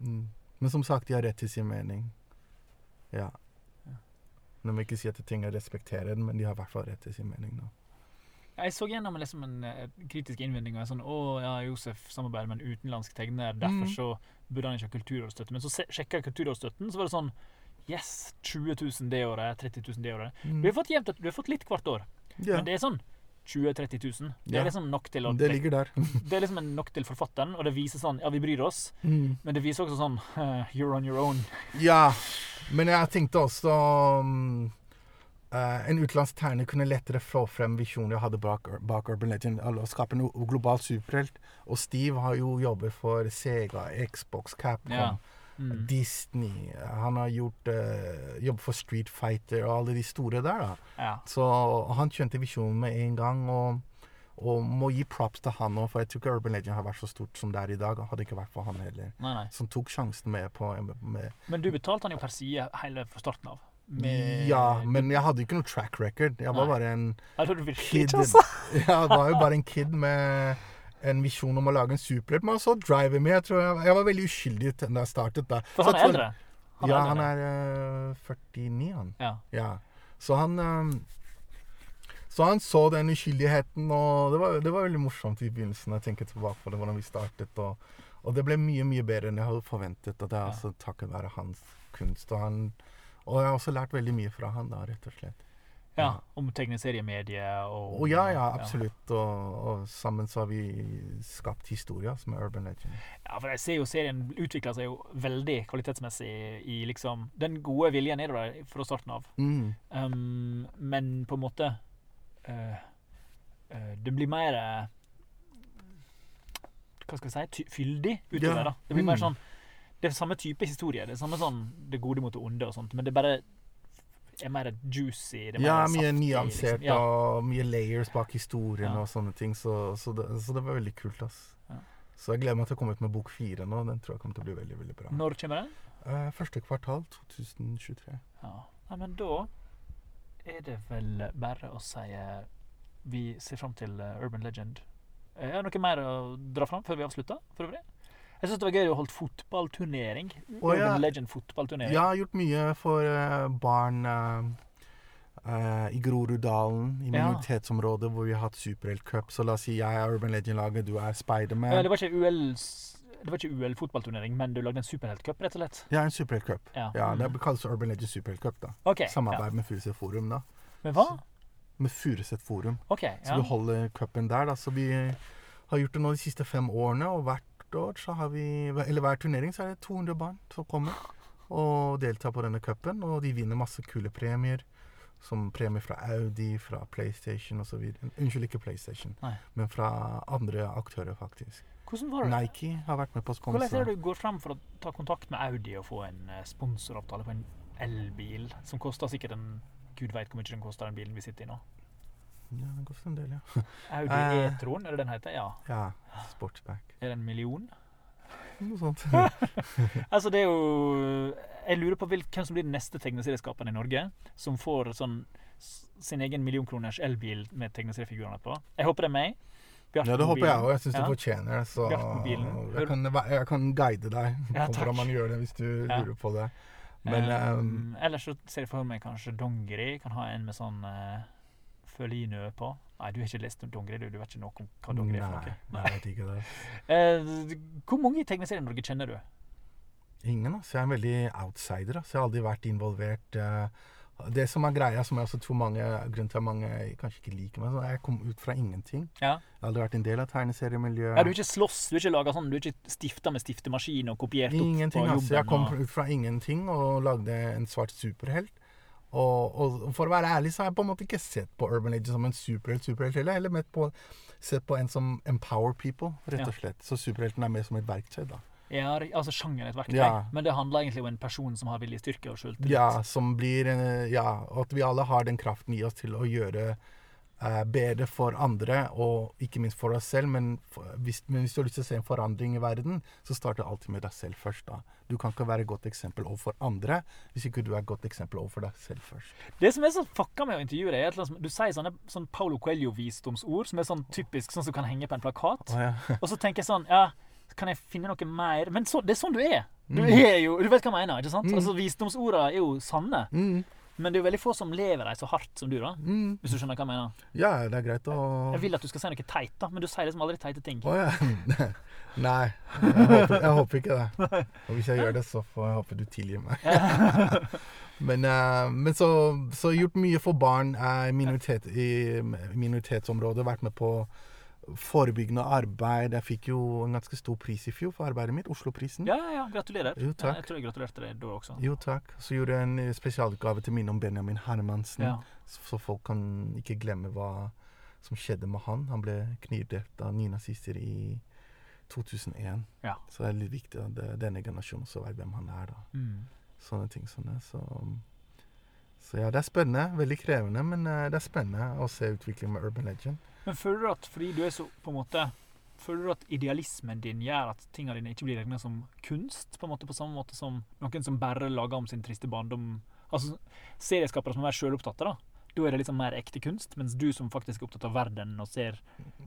B: Mm. Men som sagt, de har rett til sin mening. Ja.
A: Ja.
B: De jeg ikke si at jeg trenger å respektere den, men de har i hvert fall rett til sin mening. nå.
A: Jeg så gjennom liksom en eh, kritisk innvending. og Sånn, å ja, Josef samarbeider med en utenlandsk tegner, derfor
B: Mm.
A: så burde han ikke ha kulturrådsstøtte. Men så sjekka jeg kulturrådsstøtten, så var det sånn Yes! 20 000 det året, 30 000 det året.
B: Mm.
A: Du har fått jevnt, du har fått litt hvert år,
B: ja.
A: men det er sånn 20 000-30 000. Det er liksom nok til å
B: det ligger der.
A: det er liksom nok til forfatteren, og det viser sånn Ja, vi bryr oss,
B: Mm.
A: men det viser også sånn uh, You're on your own.
B: Ja, men jeg tenkte også um, Uh, En utenlandsk tegner kunne lettere få frem visjonen jeg hadde bak, bak Urban Legend. Eller å skape en global superhelt. Og Steve har jo jobbet for Sega, Xbox, Capcom,
A: Ja. Mm.
B: Disney. Han har gjort uh, jobb for Street Fighter og alle de store der. da.
A: Ja.
B: Så han skjønte visjonen med en gang. og og må gi props til han òg, for jeg tror ikke Urban Legend har vært så stort som det er i dag. Hadde det ikke vært for han heller.
A: Nei, nei.
B: Som tok sjansen med på med,
A: Men du betalte han jo per side hele fra starten av. Med-
B: Ja, men jeg hadde ikke noe track record. Jeg var
A: Nei.
B: bare en kid.
A: ikke, altså.
B: Jeg var jo bare en kid med en visjon om å lage en superhelt. Men så driver med. Jeg tror jeg, jeg var veldig uskyldig da jeg startet. da.
A: For han er
B: eldre? Han
A: eldre.
B: ja, han er uh, 49, han.
A: Ja.
B: Ja. Så han um, Så han så den uskyldigheten, og det var, det var veldig morsomt i begynnelsen. Jeg tenker tilbake på det, hvordan vi startet. Og, og det ble mye, mye bedre enn jeg hadde forventet. Og det er
A: Ja.
B: altså takket være hans kunst. Og, han, og jeg har også lært veldig mye fra han, da, rett og slett.
A: Ja.
B: Ja.
A: Om tegneseriemediet og
B: Og ja, ja, absolutt. Og, og sammen så har vi skapt historier som er Urban Legend.
A: Ja, for jeg ser jo serien utvikler seg jo veldig kvalitetsmessig i liksom Den gode viljen er der fra starten av.
B: Mm.
A: Um, men på en måte uh, uh, Det blir mer eh, Hva skal jeg si fyldig utover.
B: Ja.
A: da Det blir mer
B: Mm.
A: sånn Det er samme type historie. Det er samme sånn det gode mot det onde og sånt, men det er bare er mer juicy. Det er mer
B: Ja, mye
A: saftig,
B: nyansert
A: liksom. Ja.
B: og mye layers bak historien
A: Ja.
B: og sånne ting. Så, så, det, så det var veldig kult. ass.
A: Ja.
B: Så jeg gleder meg til å komme ut med bok fire nå. Den tror jeg kommer til å bli veldig veldig bra.
A: Når kommer den?
B: Eh, første kvartal 2023.
A: Ja. Nei, men da er det vel bare å si eh, vi ser fram til eh, Urban Legend. Eh, Er det noe mer å dra fram før vi avslutter? For øvrig? Jeg syns det var gøy å holde fotballturnering.
B: Oh, ja.
A: Urban Legend fotballturnering.
B: Jeg har gjort mye for eh, barn uh, i Groruddalen, i
A: Ja.
B: hvor vi har hatt superheltcup. Så la oss si jeg er Urban Legend-laget, du er Spiderman.
A: Ja, det var ikke UL det var ikke UL-fotballturnering, men du lagde en superheltcup, rett og slett?
B: Ja, en superheltcup.
A: Ja.
B: Ja, det
A: Mm.
B: kalles Urban Legend Superheltcup. da.
A: Ok,
B: Samarbeid med Furuset Forum. da.
A: Med hva? hva?
B: Med Furuset Forum.
A: OK.
B: Så vi holder cupen der. da. Så vi har gjort det nå de siste fem årene, og hvert år så har vi Eller hver turnering så er det 200 barn som kommer og deltar på denne cupen. Og de vinner masse kule premier. Som premier fra Audi, fra PlayStation osv. Unnskyld, ikke PlayStation,
A: Nei.
B: men fra andre aktører, faktisk.
A: Hvordan var det?
B: Nike har vært med på sponsor.
A: Hvordan er det du går fram for å ta kontakt med Audi og få en eh, sponsoravtale på en elbil som koster sikkert en Gud veit hvor mye den koster, den bilen vi sitter i nå.
B: Ja, den koster en del, ja.
A: Audi
B: Eh.
A: E-tron, er det den heter? Ja.
B: Ja, sportsback.
A: Er det en million?
B: Noe sånt.
A: Altså, det er jo Jeg lurer på hvem som blir den neste tegneserieskaperen i Norge som får sånn sin egen millionkroners elbil med tegneseriefigurene på. Jeg håper det er meg.
B: Ja, det håper jeg òg. Jeg syns
A: Ja.
B: du fortjener det. Så jeg kan, jeg kan guide deg
A: Ja,
B: på hvordan man gjør det, hvis du
A: Ja.
B: lurer på det. Men um,
A: Um, ellers så ser jeg for meg kanskje dongeri. Kan ha en med sånn uh, Følinø på. Nei, du har ikke lest om dongeri, du. Du vet ikke noe om hva dongeri er for noe.
B: nei, jeg vet ikke det.
A: Eh, hvor mange tegneserier i Norge kjenner du?
B: Ingen, altså. Jeg er en veldig outsider. Altså. Jeg har aldri vært involvert. eh, det som er greia, som jeg også tror mange grunnen til at mange kanskje ikke liker meg, så jeg kom ut fra ingenting.
A: Ja.
B: Jeg har aldri vært en del av tegneseriemiljøet.
A: Ja, du har ikke slåss, du har ikke laget sånn, du har ikke stifta med stiftemaskin og kopiert opp
B: Ingenting,
A: på jobben?
B: altså. Jeg kom
A: og...
B: ut fra ingenting og lagde en svart superhelt. Og, og for å være ærlig så har jeg på en måte ikke sett på Urban Legend som en superhelt, superhelt heller. Eller mer på, sett på en som empower people, rett og slett. Så superhelten er mer som et verktøy, da.
A: Ja, altså sjangeren er et verktøy,
B: Ja.
A: men det handler egentlig om en person som har viljestyrke og skjult
B: Ja, som blir en, Ja, at vi alle har den kraften i oss til å gjøre eh, bedre for andre, og ikke minst for oss selv. Men, for, hvis, men hvis du har lyst til å se en forandring i verden, så starter alltid med deg selv først. da. Du kan ikke være et godt eksempel overfor andre hvis ikke du er et godt eksempel overfor deg selv først.
A: Det som er så fucka med å intervjue deg, er at du sier sånne sånn Paulo Coelho-visdomsord som er sånn typisk sånn som kan henge på en plakat.
B: Oh, ja.
A: Og så tenker jeg sånn Ja, kan jeg finne noe mer Men så, det er sånn du er. Du
B: Mm.
A: er jo Du vet hva jeg mener, ikke sant?
B: Mm.
A: Altså Visdomsorda er jo sanne.
B: Mm,
A: Men det er jo veldig få som lever dem så hardt som du, da.
B: mm.
A: Hvis du skjønner hva jeg mener.
B: Ja, det er greit å
A: Jeg vil at du skal si noe teit, da, men du sier liksom aldri teite ting.
B: Oh, ja. Nei, jeg håper, jeg håper ikke det. Og hvis jeg gjør det, så får jeg håpe du tilgir meg. Men, eh, men så, så gjort mye for barn minoritet, i minoritetsområdet. Vært med på forebyggende arbeid. Jeg fikk jo en ganske stor pris i fjor for arbeidet mitt. Osloprisen.
A: Ja, ja, ja, gratulerer.
B: Jo, takk.
A: Jeg tror jeg gratulerte deg da også.
B: Jo, takk. Så gjorde jeg en eh, spesialutgave til minne om Benjamin Hermansen.
A: Ja.
B: Så folk kan ikke glemme hva som skjedde med han. Han ble knivdrept av nynazister i 2001.
A: Ja.
B: Så det er litt viktig at denne generasjonen også vet hvem han er. da.
A: Mm.
B: Sånne ting sånne. Så, så ja, det er spennende. Veldig krevende, men eh, det er spennende å se utviklingen med Urban Legend.
A: Men føler du at fordi du er så på en måte Føler du at idealismen din gjør at tingene dine ikke blir regnet som kunst? På en måte på samme måte som noen som bare lager om sin triste barndom Altså serieskapere som er mer sjølopptatte, da. Da er det liksom mer ekte kunst, mens du som faktisk er opptatt av verden og ser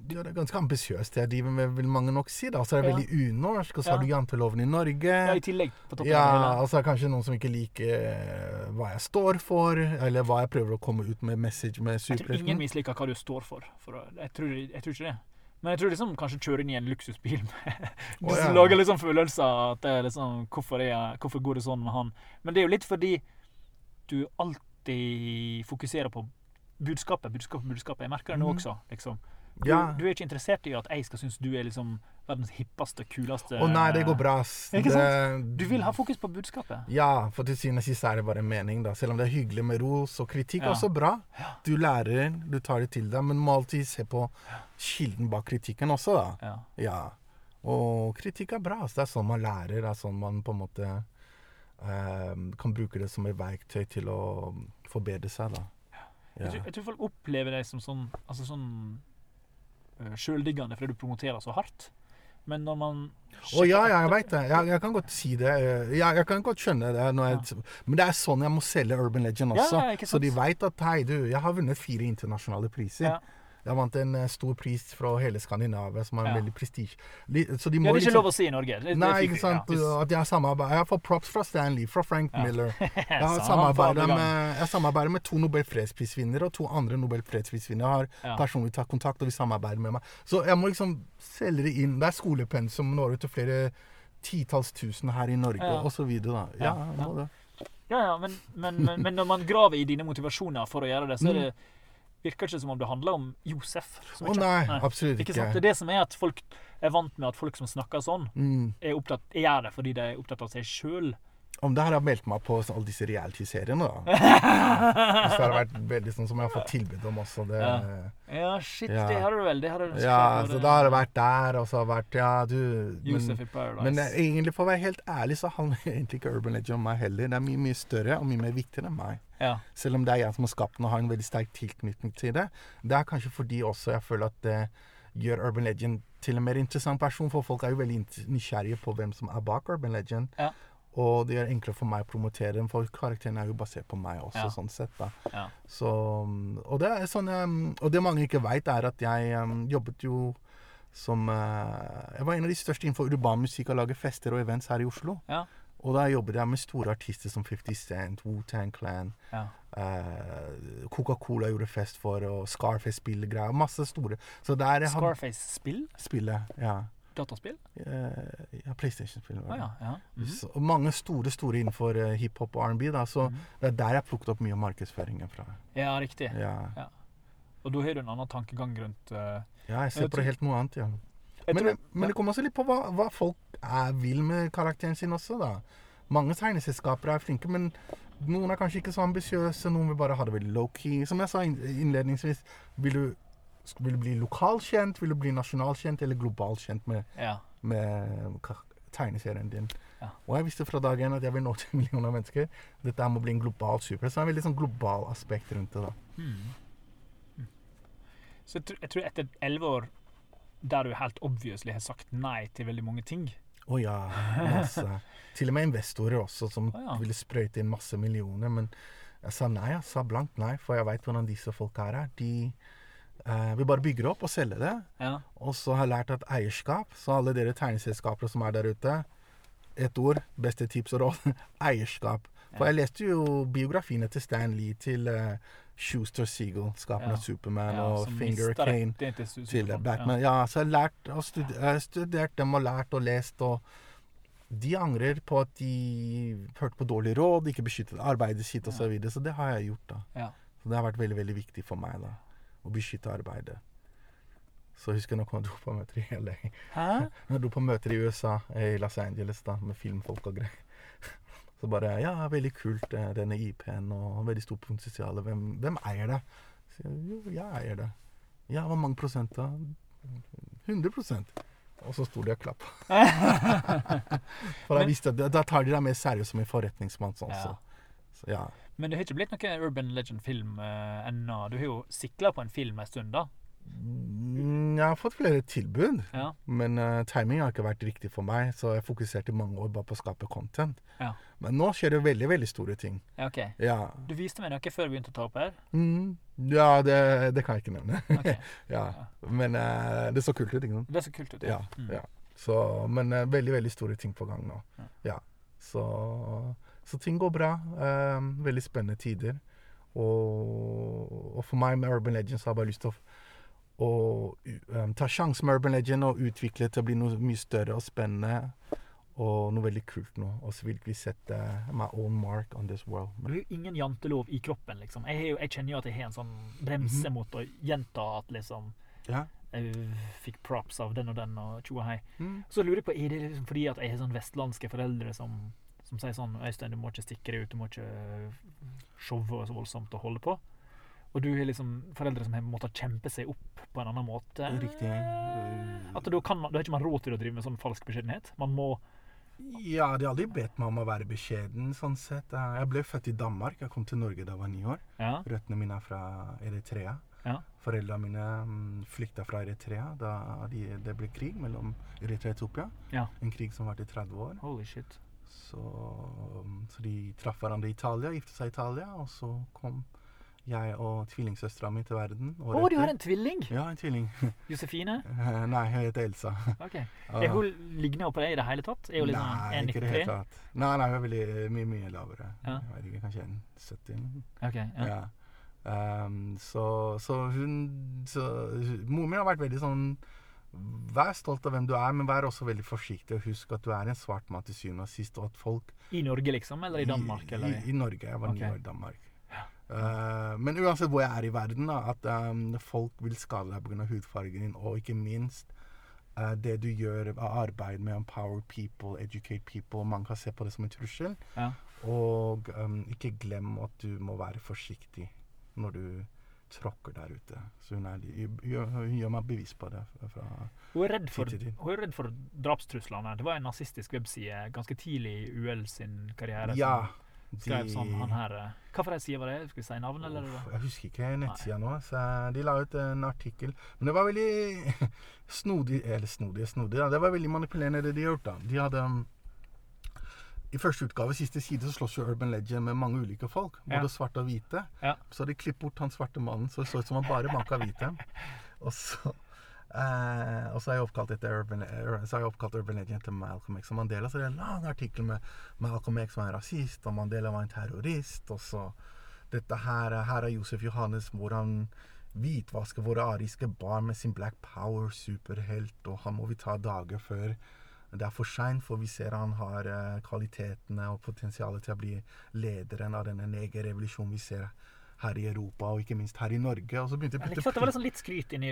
B: Ja, det er ganske ambisiøst det driver med, vil mange nok si. da. Så er
A: Ja.
B: veldig unorsk, og så har du janteloven i Norge.
A: Ja, i tillegg på toppen
B: Ja,
A: av det
B: og så er det kanskje noen som ikke liker eh, hva jeg står for, eller hva jeg prøver å komme ut med message med
A: Jeg tror ingen misliker hva du står for. for jeg, tror, jeg tror ikke det. Men jeg tror liksom kanskje kjøre inn i en luksusbil med Du
B: oh, ja.
A: lager liksom følelser at det er liksom hvorfor, er hvorfor går det sånn med han? Men det er jo litt fordi du alltid fokuserer på budskapet, budskapet, budskapet. Jeg merker det nå
B: Mhm.
A: også, liksom. Du,
B: Ja.
A: du er ikke interessert i at jeg skal synes du er liksom verdens hippeste, kuleste
B: Å nei, det går bra.
A: Ikke Du vil ha fokus på budskapet.
B: Ja, for til syvende og sist er det bare en mening, da. Selv om det er hyggelig med ros og kritikk,
A: Ja.
B: også bra. Du lærer, du tar det til deg, men må alltid se på kilden bak kritikken også, da.
A: Ja.
B: Ja. Og kritikk er bra. Altså. Det er sånn man lærer. Det er sånn man på en måte kan bruke det som et verktøy til å forbedre seg, da.
A: Jeg, tror, jeg tror folk opplever deg som sånn Altså sånn uh, sjøldiggende fordi du promoterer så hardt. Men når man
B: Å ja, ja, jeg veit det. Jeg, jeg kan godt si det. Jeg, jeg kan godt skjønne det. Jeg, Men det er sånn jeg må selge Urban Legend også.
A: ja,
B: så de veit at hei, du, jeg har vunnet fire internasjonale priser.
A: Ja.
B: Jeg vant en eh, stor pris fra hele Skandinavia, som er
A: Ja.
B: veldig prestisje. De
A: Ja, det er ikke
B: liksom
A: lov å si i Norge. Det,
B: Nei, ikke sant.
A: Ja,
B: At jeg har samarbeid Jeg får props fra Stanley, fra Frank
A: Ja.
B: Miller. Jeg har
A: Sa
B: samarbeidet med, jeg samarbeider med to Nobel fredsprisvinnere og to andre Nobel fredsprisvinnere. har
A: Ja.
B: personlig tatt kontakt og vil samarbeide med meg. Så jeg må liksom selge det inn. Det er skolepensum når ut til flere titalls tusen her i Norge,
A: Ja.
B: Da. Ja,
A: Ja,
B: det.
A: Ja, ja, men, men, men, når man graver i dine motivasjoner for å gjøre det, så er
B: Mm.
A: det, virker ikke som om det handler om Josef.
B: Å
A: oh,
B: nei, absolutt
A: Ikke
B: ikke.
A: Det er det som er at folk er vant med at folk som snakker sånn,
B: Mm.
A: er opptatt, gjør det fordi de er opptatt av seg sjøl.
B: Om det her har meldt meg på så- alle disse reality-seriene, da. Hvis det har vært veldig sånn som jeg har fått tilbud om også. Det,
A: Ja.
B: ja.
A: Ja, shit,
B: Ja.
A: det har du vel. Det har du
B: så da har det vært der, og så har det vært Ja, du
A: Josef
B: Men,
A: i Paradise.
B: men eh, egentlig, for å være helt ærlig, så handler egentlig ikke Urban Legend om meg heller. Det er mye, mye større og mye mer viktigere enn meg.
A: ja.
B: Selv om det er jeg som har skapt den og har en veldig sterk tilknytning til det. Det er kanskje fordi også jeg føler at det gjør Urban Legend til en mer interessant person, for folk er jo veldig nysgjerrige på hvem som er bak Urban Legend.
A: Ja.
B: Og det gjør det enklere for meg å promotere den, for karakteren er jo basert på meg også,
A: Ja.
B: sånn sett. da.
A: Ja.
B: Så, og, det er sånn, um, og det mange ikke veit, er at jeg um, jobbet jo som uh, Jeg var en av de største innenfor urban musikk og lage fester og events her i Oslo.
A: Ja.
B: Og da jobbet jeg med store artister som 50 Cent, Wu-Tang Clan.
A: Ja.
B: uh, Coca-Cola gjorde fest for, og Scarface spiller greier. Masse store.
A: Scarface-spill?
B: spillet, ja.
A: Dataspill?
B: Eh, ja PlayStation-spill.
A: Ah, ja. ja. Mm
B: -hmm. Og mange store store innenfor eh, hiphop og R&B. Så Så
A: -hmm.
B: det er der jeg plukket opp mye av markedsføringen fra.
A: ja, riktig.
B: Ja,
A: Og da har du en annen tankegang rundt uh,
B: ja jeg ser
A: Jeg
B: på det helt noe annet, ja. Men,
A: tror-
B: men det kommer også litt på hva, hva folk er, vil med karakteren sin også, da. Mange tegneselskaper er flinke, men noen er kanskje ikke så ambisiøse. Noen vil bare ha det veldig low-key. Som jeg sa innledningsvis, vil du, vil du bli lokalkjent, vil du bli nasjonalkjent eller globalkjent med,
A: Ja.
B: med tegneserien din?
A: Ja.
B: Og jeg visste fra dag én at jeg vil nå til millioner av mennesker. Dette må bli en global super. Så det er en veldig sånn global aspekt rundt det. da.
A: Mm. Mm. Så jeg tror, jeg tror etter elleve år der du helt obviously har sagt nei til veldig mange ting
B: Å ja, masse. Til og med investorer også, som
A: oh, ja.
B: ville sprøyte inn masse millioner. Men jeg sa nei, jeg sa blankt nei, for jeg veit hvordan disse folka her er. De eh, vi bare bygger opp og selger det.
A: Ja.
B: Og så har jeg lært at eierskap, så alle dere tegneselskaper som er der ute Ett ord, beste tips og råd eierskap. For jeg leste jo biografiene til Stan Lee, til uh, Schuster Seagull, skaperen
A: Ja.
B: av Superman,
A: ja,
B: og Finger Kane
A: til
B: Batman. Ja, så jeg har lært og studert, studert dem og lært og lest, og de angrer på at de hørte på dårlig råd, ikke beskyttet arbeidet sitt osv. Så, videre, så det har jeg gjort, da.
A: Ja.
B: Så det har vært veldig veldig viktig for meg da, å beskytte arbeidet. Så jeg husker når jeg dro på møter i LA.
A: Hæ?
B: Når jeg dro på møter i USA, i Los Angeles, da, med filmfolk og greier. Så bare Ja, veldig kult, eh, denne IP-en, og veldig stort potensial. Hvem, hvem eier det? Så jeg, jo, jeg eier det. Ja, hvor mange prosent da? 100 Og så sto de og klappa. For jeg visste at da- tar de deg mer seriøst som en forretningsmann. Sånn, så. så ja.
A: Men det har ikke blitt noen Urban Legend-film uh, ennå. Du har jo sikla på en film en stund, da.
B: Mm, Jeg har fått flere tilbud.
A: Ja.
B: Men uh, timing har ikke vært riktig for meg, så jeg fokuserte i mange år bare på å skape content.
A: Ja.
B: Men nå skjer det veldig, veldig store ting.
A: ja, OK.
B: Ja,
A: Du viste meg noe før vi begynte å ta opp her.
B: mm, ja det, det kan jeg ikke nevne.
A: Ok.
B: ja. Men uh, det så kult ut, ikke sant?
A: Det er så kult ut.
B: Ja.
A: Mm.
B: ja. Så, men uh, veldig, veldig store ting på gang nå.
A: Ja.
B: Så, så ting går bra. Um, veldig spennende tider. Og, og for meg med Urban Legends har jeg bare lyst til å um, ta sjansen med Urban Legend og utvikle det til å bli noe mye større og spennende. Og noe veldig kult nå. Og så vil vi sette my own mark on this world.
A: Du har jo ingen jantelov i kroppen, liksom. Jeg, jo, jeg kjenner jo at jeg har en sånn bremse mot å gjenta at liksom
B: Ja.
A: jeg fikk props av den og den og tjo og hei.
B: Mm.
A: Så lurer jeg på, er det liksom fordi at jeg har sånn vestlandske foreldre som, som sier sånn Øystein, du må ikke stikke deg ut, du må ikke showe så voldsomt og holde på. Og du har liksom foreldre som har måttet kjempe seg opp på en annen måte.
B: Riktig.
A: At da, kan man, da har ikke man råd til å drive med sånn falsk beskjedenhet. Man må
B: Ja, de har aldri bedt meg om å være beskjeden, sånn sett. Eh, Jeg ble født i Danmark. Jeg kom til Norge da jeg var ni år.
A: Ja.
B: Røttene mine er fra Eritrea.
A: Ja.
B: Foreldrene mine mm, flykta fra Eritrea da de, det ble krig mellom Eritrea og Etiopia.
A: Ja.
B: En krig som varte i 30 år.
A: Holy shit.
B: Så, mm, så de traff hverandre i Italia, giftet seg i Italia, og så kom jeg og tvillingsøstera mi til verden.
A: Å,
B: oh,
A: du har en tvilling!
B: Ja, en tvilling.
A: Josefine?
B: Eh, Nei, hun heter Elsa.
A: Ok. Er hun lignende på deg i det hele tatt? Er hun liksom
B: Nei, ikke i det hele
A: 1,93?
B: tatt. Nei, nei, hun er veldig mye, mye lavere.
A: Ja.
B: Jeg vet ikke, kanskje 1,70 eller noe.
A: Ok, ja.
B: Ja. Um, så, så hun så, Moren min har vært veldig sånn Vær stolt av hvem du er, men vær også veldig forsiktig. Og husk at du er en svart mann til syvende og sist, og at folk
A: I Norge, liksom? Eller i Danmark? Eller?
B: i, i Norge. Jeg var
A: okay.
B: ni år i Danmark. Uh, men uansett hvor jeg er i verden, da, at um, folk vil skade deg pga. hudfargen din, og ikke minst uh, det du gjør av arbeid med empower people, educate people Man kan se på det som en trussel.
A: Ja.
B: Og um, ikke glem at du må være forsiktig når du tråkker der ute. Så hun, er, hun gjør meg bevis på det. Fra,
A: Hun er redd for,
B: Tid tid.
A: hun er redd for drapstruslene. Det var en nazistisk webside ganske tidlig i UL sin karriere
B: ja.
A: som skrev sånn han her eh, Hva for ei side var det? Skal vi si navn, eller?
B: Uff, Jeg husker ikke nettsida nå. Så de la ut en artikkel. Men det var veldig snodig Eller snodig, snodig. ja. Det var veldig manipulerende, det de gjort. da. De hadde um, I første utgave, siste side, så slåss jo Urban Legend med mange ulike folk. Både
A: Ja.
B: svarte og hvite.
A: Ja.
B: Så de klippet bort han svarte mannen, så det så ut som han bare banka hvite. Og så eh, og så har jeg oppkalt etter Urban, så er jeg oppkalt Urban Legend etter Malcolm X og Mandela. Så det er en lang artikkel med Malcolm X var en rasist, og Mandela var en terrorist. Og så dette her, her er Josef Johannes, hvor han hvitvasker våre ariske barn med sin Black Power, superhelt, og han må vi ta dager før det er for seint, for vi ser han har eh, kvalitetene og potensialet til å bli lederen av denne negerrevolusjonen vi ser her i Europa, og ikke minst her i Norge. Og så begynte jeg å putte
A: det var liksom litt skryt inni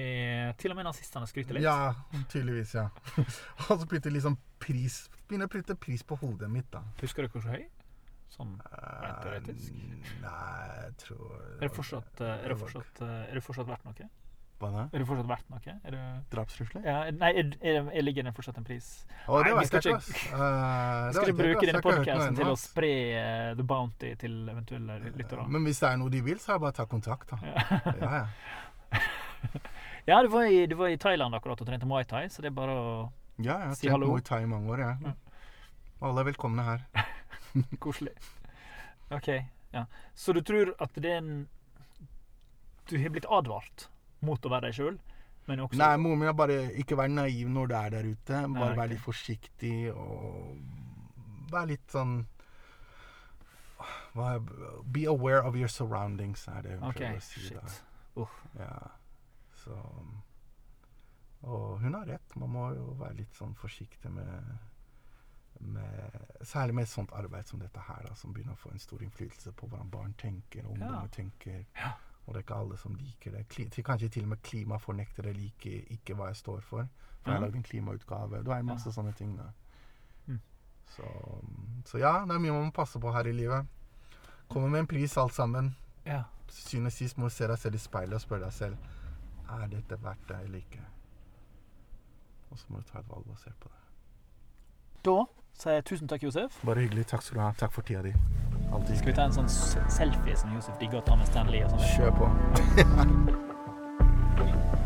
A: Til og med nazistene skryter litt.
B: Ja, tydeligvis, ja. og så begynte jeg liksom pris Begynner å putte pris på hodet mitt, da.
A: Husker du hvor høy? Sånn rent teoretisk.
B: Eh, Nei, jeg tror
A: Er det fortsatt, eh, er det fortsatt, eh, er det fortsatt verdt noe?
B: Hva?
A: Er det fortsatt verdt noe? Er det,
B: Drapstrusler?
A: ja, nei, er, er, er, ligger den fortsatt en pris?
B: Å, det
A: Nei, vi skal
B: ikke,
A: ikke-
B: ass. Eh,
A: Skal
B: ikke bruke
A: denne
B: ikke
A: podcasten til å spre uh, The Bounty til eventuelle lyttere?
B: Men hvis det er noe de vil, så er det bare å ta kontakt, da. Ja, ja.
A: Ja, du var, i, du var i Thailand akkurat og trente Muay Thai, så det er bare å
B: Ja, jeg har
A: Si
B: trent
A: hallo.
B: Muay Thai i mange år, jeg.
A: Ja.
B: Alle er velkomne her.
A: Koselig. OK. Ja. Så du tror at det er en Du har blitt advart mot å være deg sjøl, men også
B: Nei, moren min er bare ikke vær naiv når du er der ute. Bare
A: Nei,
B: okay.
A: vær
B: litt forsiktig og være litt sånn Be aware of your surroundings, er det hun
A: okay,
B: prøver å si. da.
A: shit.
B: Ja, så Og hun har rett. Man må jo være litt sånn forsiktig med, med Særlig med et sånt arbeid som dette her, da, som begynner å få en stor innflytelse på hvordan barn tenker, og ungdommer tenker.
A: Ja.
B: Og det er ikke alle som liker det. Kli, til, kanskje til og med klimafornektere liker ikke hva jeg står for. For jeg har
A: Ja.
B: lagd en klimautgave. Du har masse sånne ting. da.
A: Mm.
B: Så, så ja, det er mye man må passe på her i livet. Kommer med en pris, alt sammen
A: Ja.
B: til syvende og sist må du se deg selv i speilet og spørre deg selv Er dette verdt det eller ikke. Og så må du ta et valg basert på det.
A: Da sier jeg tusen takk, Josef.
B: Bare hyggelig. Takk skal du ha. Takk for tida di. Alltid
A: Skal vi ta en sånn selfie som Josef digger å ta med Stanley? og sånn?
B: Kjør på.